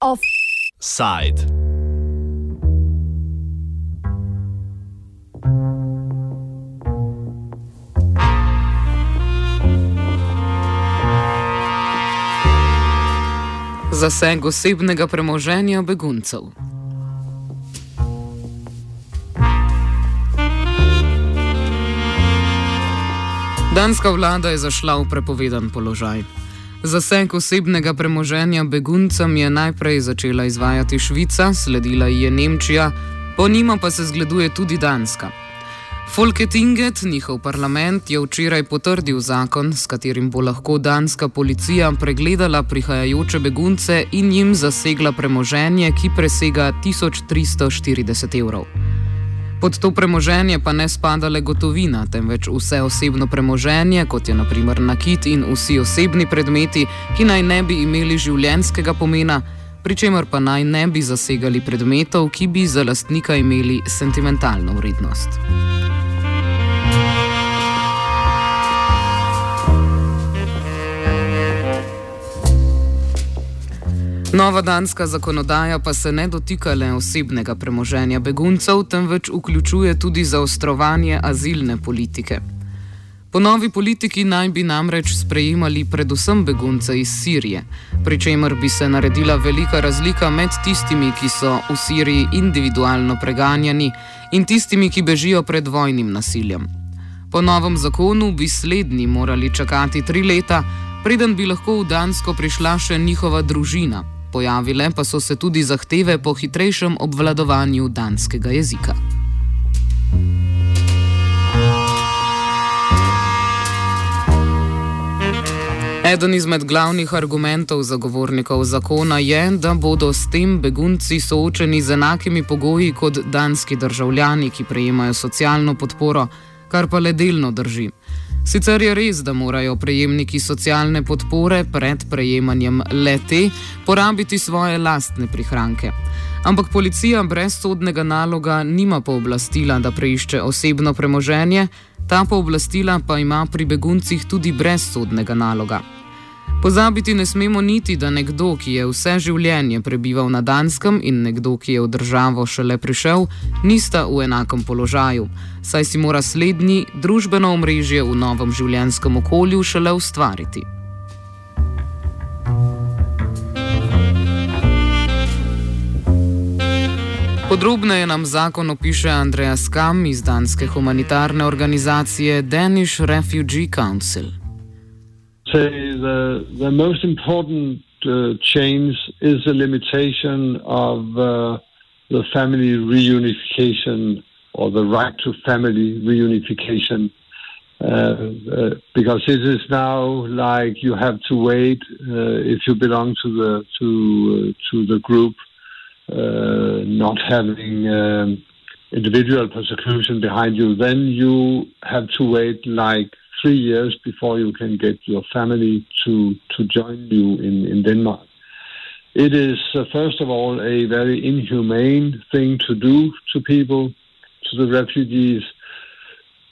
Offside. Zaseg osebnega premoženja beguncev. Danska vlada je zašla v prepovedan položaj. Zaseg osebnega premoženja beguncem je najprej začela izvajati Švica, sledila je Nemčija, po njima pa se zgleduje tudi Danska. Folketinget, njihov parlament, je včeraj potrdil zakon, s katerim bo lahko danska policija pregledala prihajajoče begunce in jim zasegla premoženje, ki presega 1340 evrov. Pod to premoženje pa ne spada le gotovina, temveč vse osebno premoženje, kot je naprimer nakit in vsi osebni predmeti, ki naj ne bi imeli življenskega pomena, pri čemer pa naj ne bi zasegali predmetov, ki bi za lastnika imeli sentimentalno vrednost. Nova danska zakonodaja pa se ne dotika le osebnega premoženja beguncev, temveč vključuje tudi zaostrovanje azilne politike. Po novi politiki naj bi namreč sprejemali predvsem begunce iz Sirije, pri čemer bi se naredila velika razlika med tistimi, ki so v Siriji individualno preganjani in tistimi, ki bežijo pred vojnim nasiljem. Po novem zakonu bi slednji morali čakati tri leta, preden bi lahko v Dansko prišla še njihova družina, Pojavile pa so se tudi zahteve po hitrejšem obvladovanju danskega jezika. Eden izmed glavnih argumentov zagovornikov zakona je, da bodo s tem begunci soočeni z enakimi pogoji kot danski državljani, ki prejemajo socialno podporo, kar pa le delno drži. Sicer je res, da morajo prejemniki socialne podpore pred prejemanjem lete porabiti svoje lastne prihranke. Ampak policija brez sodnega naloga nima pooblastila, da preišče osebno premoženje, ta pooblastila pa ima pri beguncih tudi brez sodnega naloga. Pozabiti ne smemo niti, da nekdo, ki je vse življenje prebival na Danskem in nekdo, ki je v državo šele prišel, nista v enakem položaju, saj si mora slednji družbeno omrežje v novem življenjskem okolju šele ustvariti. Podrobneje nam zakon opiše Andreja Skam iz danske humanitarne organizacije Danish Refugee Council. Say the the most important uh, change is the limitation of uh, the family reunification or the right to family reunification. Uh, uh because it is now like you have to wait uh, if you belong to the to uh, to the group, not having um, individual persecution behind you. Then you have to wait like three years before you can get your family to, to join you in, in Denmark. It is, uh, first of all, a very inhumane thing to do to people, to the refugees.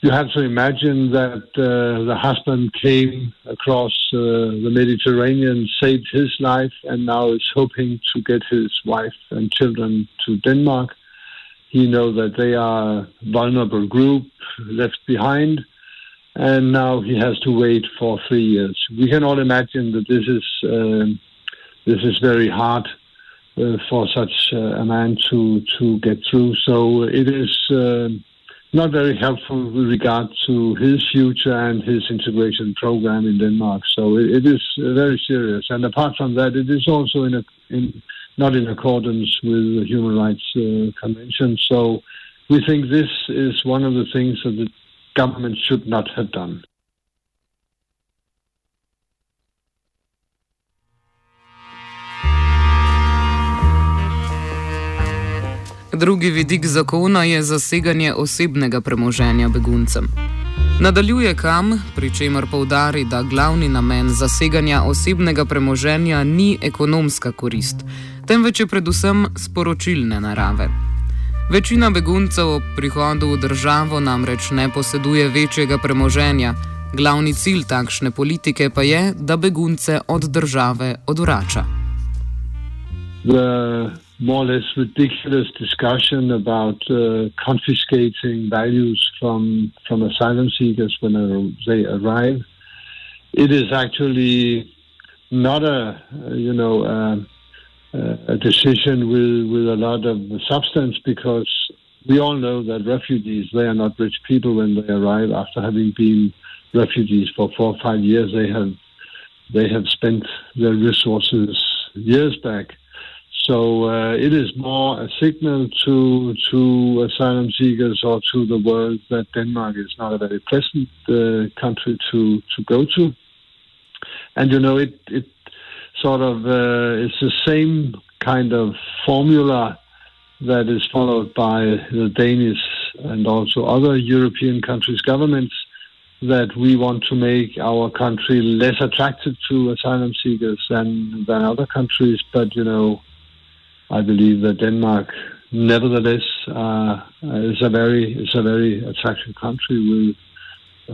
You have to imagine that uh, the husband came across uh, the Mediterranean, saved his life, and now is hoping to get his wife and children to Denmark. He knows that they are a vulnerable group left behind and now he has to wait for three years. We can all imagine that this is um, this is very hard uh, for such uh, a man to to get through. So it is uh, not very helpful with regard to his future and his integration program in Denmark. So it, it is very serious. And apart from that, it is also in a in not in accordance with the Human Rights uh, Convention. So we think this is one of the things that the government should not have done. Drugi vidik zakona je zaseganje osebnega premoženja beguncem. Nadaljuje kam, pri čemer povdari, da glavni namen zaseganja osebnega premoženja ni ekonomska korist, temveč je predvsem sporočilne narave. Večina beguncev ob prihodu v državo namreč ne poseduje večjega premoženja, Glavni cilj takšne politike pa je, da begunce od države odvrača. The more or less ridiculous discussion about uh, confiscating values from from asylum seekers when they arrive. It is actually not a you know uh, a decision with with a lot of substance because we all know that refugees they are not rich people when they arrive after having been refugees for four or five years. They have they have spent their resources years back so uh, it is more a signal to to asylum seekers or to the world that Denmark is not a very pleasant uh, country to to go to. And you know, it it sort of uh, is the same kind of formula that is followed by the Danish and also other European countries' governments that we want to make our country less attractive to asylum seekers than than other countries. But you know, I believe that Denmark, nevertheless, uh, is a very is a very attractive country with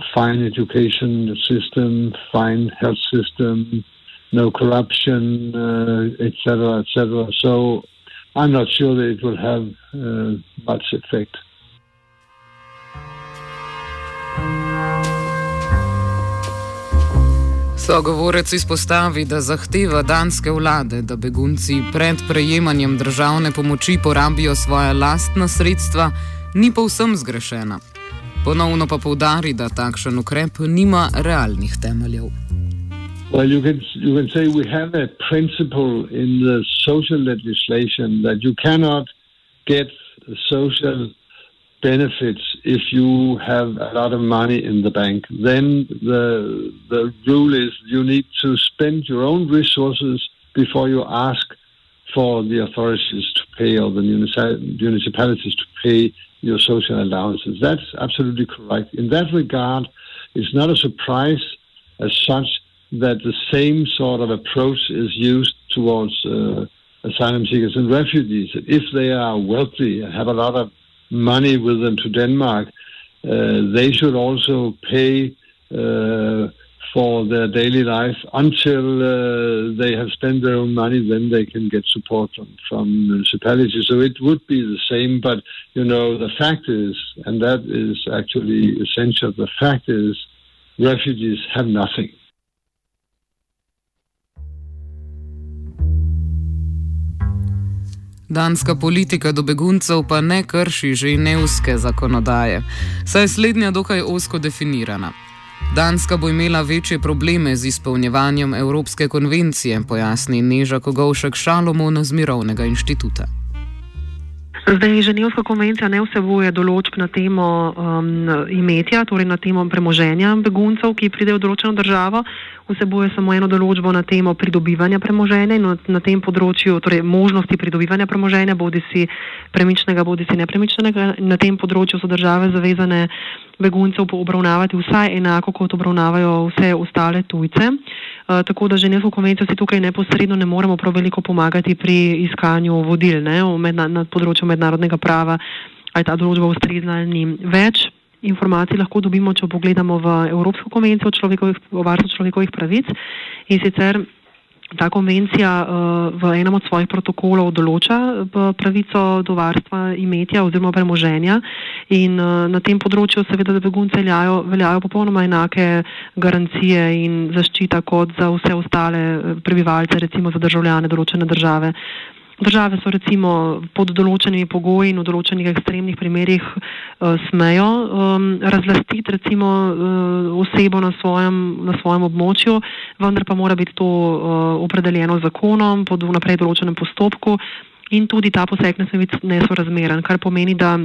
a fine education system, fine health system, no corruption, etc., uh, etc. Et so I'm not sure that it will have uh, much effect. Sogovorec izpostavi, da zahteva danske vlade, da begunci pred prejemanjem državne pomoči porabijo svoje lastna sredstva, ni povsem zgrešena. Ponovno pa povdari, da takšen ukrep nima realnih temeljev. Well, you can, you can say we have a principle in the social legislation that you cannot get social benefits if you have a lot of money in the bank. Then the the rule is you need to spend your own resources before you ask for the authorities to pay or the municipalities to pay your social allowances. That's absolutely correct. In that regard, it's not a surprise as such that the same sort of approach is used towards uh, asylum seekers and refugees. If they are wealthy and have a lot of money with them to Denmark, uh, they should also pay uh, for their daily life until uh, they have spent their own money. Then they can get support from, from municipalities. So it would be the same. But you know, the fact is, and that is actually essential. The fact is, refugees have nothing. Danska politika do beguncev pa ne krši že neuske zakonodaje, saj je slednja dokaj osko definirana. Danska bo imela večje probleme z izpolnjevanjem Evropske konvencije, pojasni Neža Kogovšek Šalomon z Mirovnega inštituta. Zdaj, Ženevska konvencija ne vsebuje določb na temo um, imetja, torej na temo premoženja beguncev, ki pridejo v določeno državo vsebuje samo eno določbo na temo pridobivanja premoženja in na tem področju, torej možnosti pridobivanja premoženja, bodi si premičnega, bodi si nepremičnega. Na tem področju so države zavezane beguncev obravnavati vsaj enako, kot obravnavajo vse ostale tujce. Uh, tako da Ženevsko konvencijo si tukaj neposredno ne moremo prav veliko pomagati pri iskanju vodil ne, medna, na področju mednarodnega prava, ali ta določba ustrezna ali ni več informacij lahko dobimo, če pogledamo v Evropsko konvencijo o varstvu človekovih pravic. In sicer ta konvencija uh, v enem od svojih protokolov določa uh, pravico do varstva imetja oziroma premoženja in uh, na tem področju seveda begunce veljajo, veljajo popolnoma enake garancije in zaščita kot za vse ostale prebivalce, recimo za državljane določene države. Države so recimo pod določenimi pogoji in v določenih ekstremnih primerjih uh, smejo um, razlastiti recimo uh, osebo na svojem, na svojem območju, vendar pa mora biti to uh, opredeljeno zakonom pod vnaprej določenem postopku in tudi ta poseg ne sme biti nesorazmeren, kar pomeni, da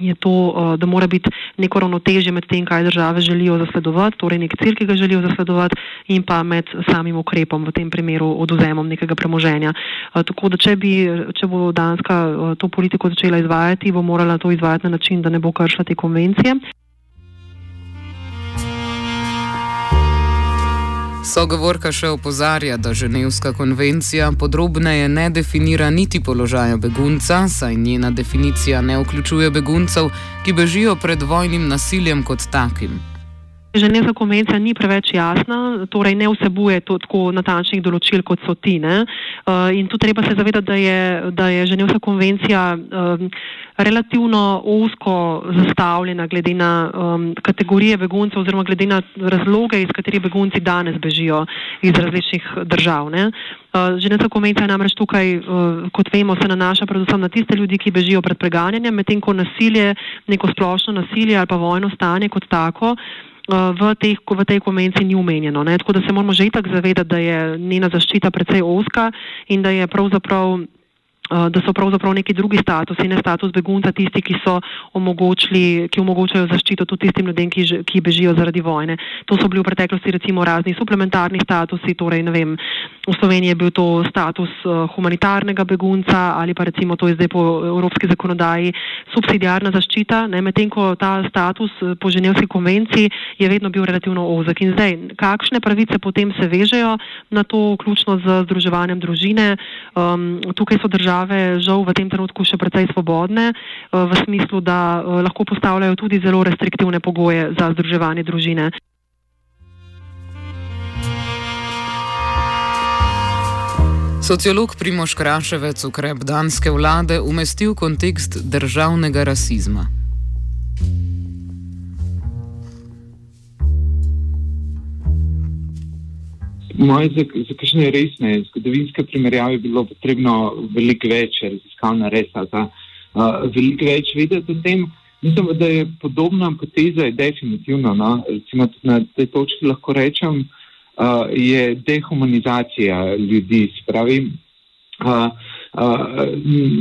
je to, eh, da mora biti neko ravnotežje med tem, kaj države želijo zasledovati, torej nek cilj, ki ga želijo zasledovati, in pa med samim ukrepom, v tem primeru oduzemom nekega premoženja. Eh, tako da, če, bi, če bo Danska eh, to politiko začela izvajati, bo morala to izvajati na način, da ne bo kršila te konvencije. Sogovorka še opozarja, da Ženevska konvencija podrobneje ne definira niti položaja begunca, saj njena definicija ne vključuje beguncev, ki bežijo pred vojnim nasiljem kot takim. Ženevska konvencija ni preveč jasna, torej ne vsebuje tako natančnih določil, kot so ti. Ne? Uh, in tu treba se zavedati, da je, da je Ženevska konvencija um, relativno osko zastavljena glede na um, kategorije beguncev oziroma glede na razloge, iz katerih begunci danes bežijo iz različnih držav. Uh, Ženevska konvencija namreč tukaj, uh, kot vemo, se nanaša predvsem na tiste ljudi, ki bežijo pred preganjanjem, medtem ko nasilje, neko splošno nasilje ali pa vojno stanje kot tako. Eh, v, teh, v tej konvenciji ni umenjeno. Ne? Tako da se moramo že itak zavedati, da je njena zaščita precej oska in da je pravzaprav Eh, da so pravzaprav neki drugi statusi, ne status begunca, tisti, ki so omogočili, ki omogočajo zaščito tudi tistim ljudem, ki, ki bežijo zaradi vojne. To so bili v preteklosti recimo razni suplementarni statusi, torej ne vem, v Sloveniji je bil to status uh, humanitarnega begunca ali pa recimo to je zdaj po evropski zakonodaji subsidijarna zaščita, medtem ko ta status eh, po Ženevski konvenciji je vedno bil relativno ozak. In zdaj, kakšne pravice potem se vežejo na to, vključno z združevanjem družine, um, tukaj so države, žal v tem trenutku še precej svobodne, eh, v smislu, da eh, lahko postavljajo tudi zelo restriktivne pogoje za združevanje družine. Sociolog Primoš Kraševec ukrep danske vlade umesti v kontekst državnega rasizma. Moje za, kakšne resne zgodovinske primerjave je bilo potrebno veliko več raziskav narediti, za uh, veliko več vedeti o tem. Mislim, da je podobna poteza je definitivno, no, recimo na tej točki lahko rečem, uh, je dehumanizacija ljudi. Spravi, uh, uh,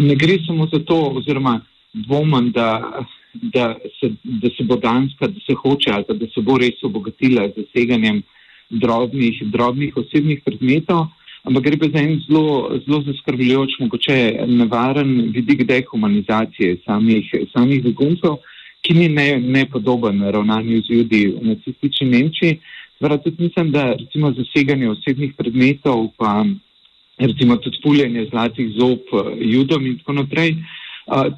ne gre samo za to, oziroma dvomem, da, da, da se bo Danska, da se hoče ali da se bo res obogatila z zaseganjem drobnih, drobnih osebnih predmetov, ampak gre pa za en zelo, zelo zaskrbljujoč, mogoče nevaren vidik dehumanizacije samih, samih beguncev, ki ni ne, nepodoben ravnanju z ljudi v nacistični Nemčiji. Zvara tudi mislim, da recimo zaseganje osebnih predmetov, pa recimo tudi puljenje zlatih zob judom in tako naprej,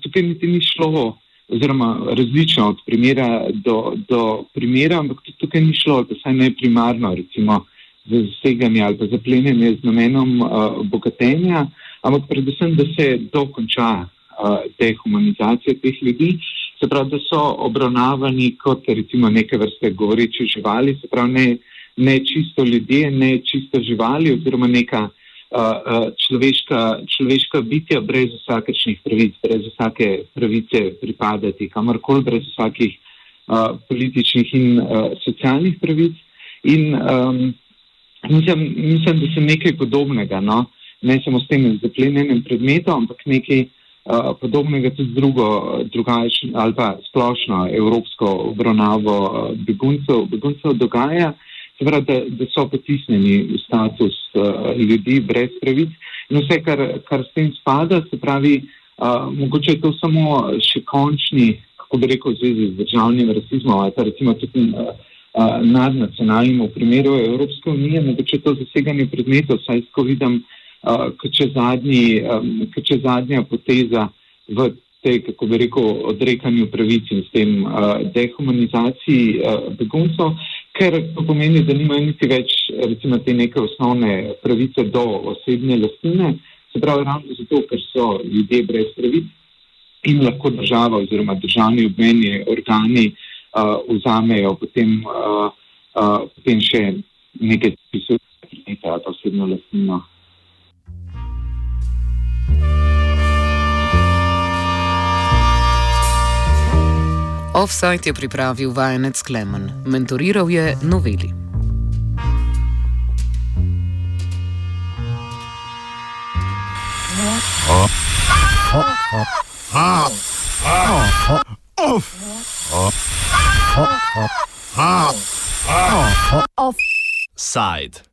tukaj niti ni šlo oziroma različno od primera do, do primera, ampak tudi tukaj ni šlo, da saj ne primarno, recimo za zaseganje ali pa zaplenjenje z namenom uh, bogatenja, ampak predvsem, da se dokonča uh, dehumanizacija teh ljudi, se pravi, da so obravnavani kot recimo neke vrste govoreče živali, se pravi, ne, ne čisto ljudje, ne čisto živali oziroma neka človeška, človeška bitja brez vsakršnih pravic, brez vsake pravice pripadati kamorkoli, brez vsakih uh, političnih in uh, socialnih pravic. In um, mislim, mislim, da se nekaj podobnega, no? ne samo s tem zaplenjenim predmetom, ampak nekaj uh, podobnega tudi drugo, drugačno ali pa splošno evropsko obravnavo beguncev, beguncev dogaja se pravi, da, da so potisnjeni v status uh, ljudi brez pravic. In vse, kar, kar s tem spada, se pravi, uh, mogoče je to samo še končni, kako bi rekel, v zvezi z državnim rasizmom ali pa recimo tudi uh, uh, nadnacionalnim v primeru Evropske unije, mogoče to zaseganje predmetov, sajsko vidim, uh, kot če zadnja poteza v tej, kako bi rekel, odrekanju pravic in s tem dehumanizaciji beguncov ker to pomeni, da nimajo niti več recimo, te neke osnovne pravice do osebne lastnine, se pravi, ravno zato, ker so ljudje brez pravic in lahko država oziroma državni obmeni organi uh, vzamejo potem, uh, uh, potem še nekaj pisovnih ali pa osebno lastnino. Offside je pripravil vajenec Klemen, mentoriral je noveli. Offside.